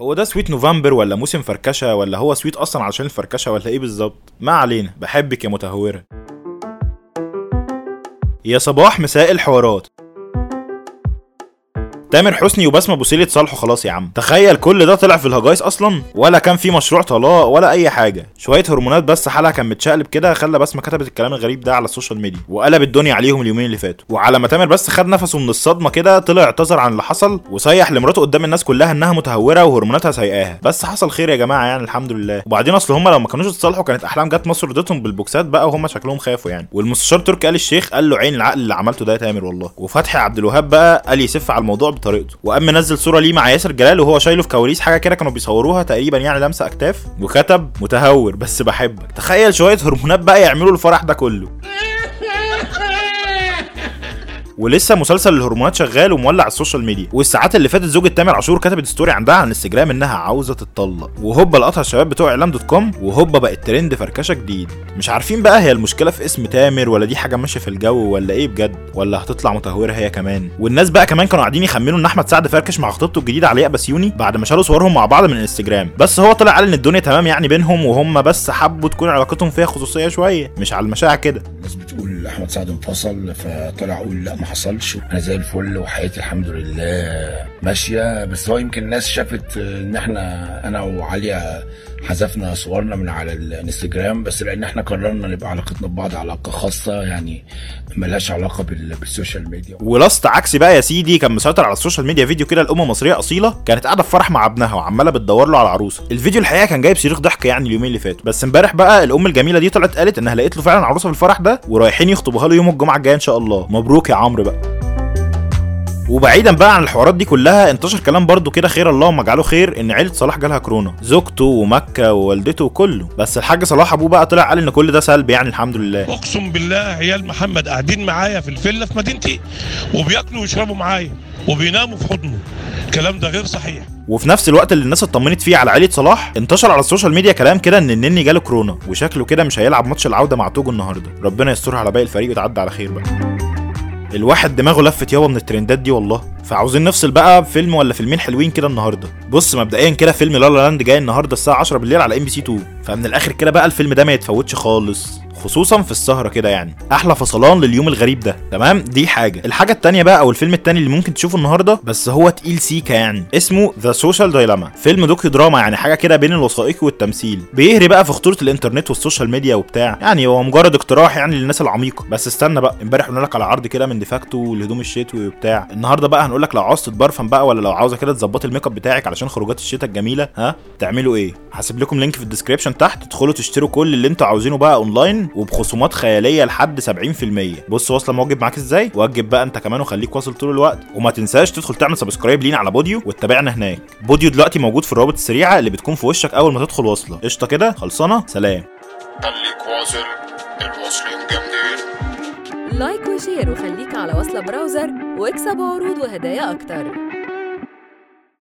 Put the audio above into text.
هو ده سويت نوفمبر ولا موسم فركشة ولا هو سويت أصلا علشان الفركشة ولا إيه بالظبط؟ ما علينا بحبك يا متهورة. يا صباح مساء الحوارات. تامر حسني وبسمة بوسيلي اتصالحوا خلاص يا عم. تخيل كل ده طلع في الهجايس أصلا ولا كان في مشروع طلاق ولا أي حاجة. شوية هرمونات بس حالها كان متشقلب كده خلى بسمة كتبت الكلام الغريب ده على السوشيال ميديا وقلب الدنيا عليهم اليومين اللي فاتوا. وعلى ما تامر بس خد نفسه من الصدمة كده طلع اعتذر عن اللي حصل وصرح لمراته قدام الناس كلها إنها متهورة وهرموناتها سايقاها بس حصل خير يا جماعة يعني الحمد لله. وبعدين أصل هم لو ما كانوش اتصالحوا كانت أحلام جت مصر ردتهم بالبوكسات بقى وهم شكلهم خافوا يعني. والمستشار تركي آل الشيخ قال له عين العقل اللي عملته ده يا تامر والله. وفتحي عبد الوهاب بقى قال يسف على الموضوع بطريقته. وقام نزل صورة ليه مع ياسر جلال وهو شايله في كواليس حاجة كده كانوا بيصوروها تقريبا يعني لمسه أكتاف. وكتب متهور بس بحبك. تخيل شوية هرمونات بقى يعملوا الفرح ده كله. ولسه مسلسل الهرمونات شغال ومولع السوشيال ميديا. والساعات اللي فاتت زوجة تامر عاشور كتبت story عندها على الانستجرام إنها عاوزة تتطلق. وهوبا لقطها الشباب بتوع إعلام dot com وهوبا بقت ترند فركشه جديد. مش عارفين بقى هي المشكلة في اسم تامر ولا دي حاجة ماشية في الجو ولا إيه بجد ولا هتطلع متهورة هي كمان. والناس بقى كمان كانوا قاعدين يخمنوا إن أحمد سعد فركش مع خطيبته الجديدة علياء بسيوني بعد ما شالوا صورهم مع بعض من الانستجرام. بس هو طلع قال إن الدنيا تمام يعني بينهم وهم بس حبوا تكون علاقتهم فيها خصوصية شوية مش على المشاعر كده. بتقول احمد سعد انفصل فطلع أقول لا ما حصلش. أنا زي الفل وحياتي الحمد لله ماشية. بس هو يمكن الناس شافت إن إحنا أنا وعليا حذفنا صورنا من على الإنستجرام بس لأن إحنا قررنا نبقى علاقتنا ببعض علاقة خاصة يعني ملهاش علاقة بال- بالسوشيال ميديا. والست عكسي بقى يا سيدي كان مسيطر على السوشيال ميديا فيديو كده لأم مصرية أصيلة كانت قاعدة في فرح مع ابنها وعمالة بتدور له على عروسة. الفيديو الحقيقة كان جايب صريخ ضحك يعني اليومين اللي فاتوا. بس امبارح بقى الأم الجميلة دي طلعت قالت إنها لقيت له فعلا عروسة في الفرح ده ورايحين يخطبوها له يوم الجمعة الجاية إن شاء الله. مبروك يا عمرو بقى. وبعيدا بقى عن الحوارات دي كلها انتشر كلام برضو كده خير اللهم اجعله خير إن عيلة صلاح جالها كورونا. زوجته ومكة ووالدته وكله. بس الحاج صلاح أبوه بقى طلع قال إن كل ده سلبي يعني الحمد لله. أقسم بالله عيال محمد قاعدين معايا في الفيلا في مدينتي وبياكلوا ويشربوا معايا وبيناموا في حضنه. الكلام ده غير صحيح. وفي نفس الوقت اللي الناس اطمنت فيه على عائله صلاح انتشر على السوشيال ميديا كلام كده إن النني جاله كورونا وشكله كده مش هيلعب ماتش العودة مع توجو النهارده. ربنا يسترها على باقي الفريق وتعدي على خير بقى. الواحد دماغه لفت يابا من الـ trends دي والله. فعاوزين نفصل بقى بفيلم ولا فيلمين حلوين كده النهارده. بص مبدئيا كده فيلم La La Land جاي النهارده الساعة 10 بالليل على إم بي سي 2 فمن الآخر كده بقى الفيلم ده ما يتفوتش خالص. خصوصا في السهرة كده يعني. أحلى فصلان لليوم الغريب ده. تمام؟ دي حاجة. الحاجة التانية بقى أو الفيلم التاني اللي ممكن تشوفه النهارده بس هو تقيل سيكا يعني اسمه The Social Dilemma فيلم docudrama يعني حاجة كده بين الوثائقي والتمثيل. بيهري بقى في خطورة الإنترنت والسوشيال ميديا وبتاع. يعني هو مجرد اقتراح يعني للناس العميقة. بس استنى بقى امبارح قلنا لك على عرض كده من ديفاكتو والهدوم الشتوي وبتاع. النهارده بقى هنقول لك لو عاوز تتبرفن بقى ولا لو عاوزة كده تظبطي الميك اب بتاعك علشان خروجات الشتاء الجميلة ها؟ تعملوا إيه؟ هسيب لكم link في ال description تحت. تدخلوا تشتروا كل اللي أنتوا عاوزينه بقى اونلاين وبخصومات خيالية لحد 70% بص وصلة موجب معاك إزاي؟ وجب بقى أنت كمان وخليك واصل طول الوقت. وما تنساش تدخل تعمل subscribe لينا على بوديو وتتابعنا هناك. بوديو دلوقتي موجود في الروابط السريعة اللي بتكون في وشك أول ما تدخل وصلة قشطة كده خلصانة سلام. خليك واصل. الواصلين جامدين. like و share وخليك على وصلة browser واكسب عروض وهدايا أكتر.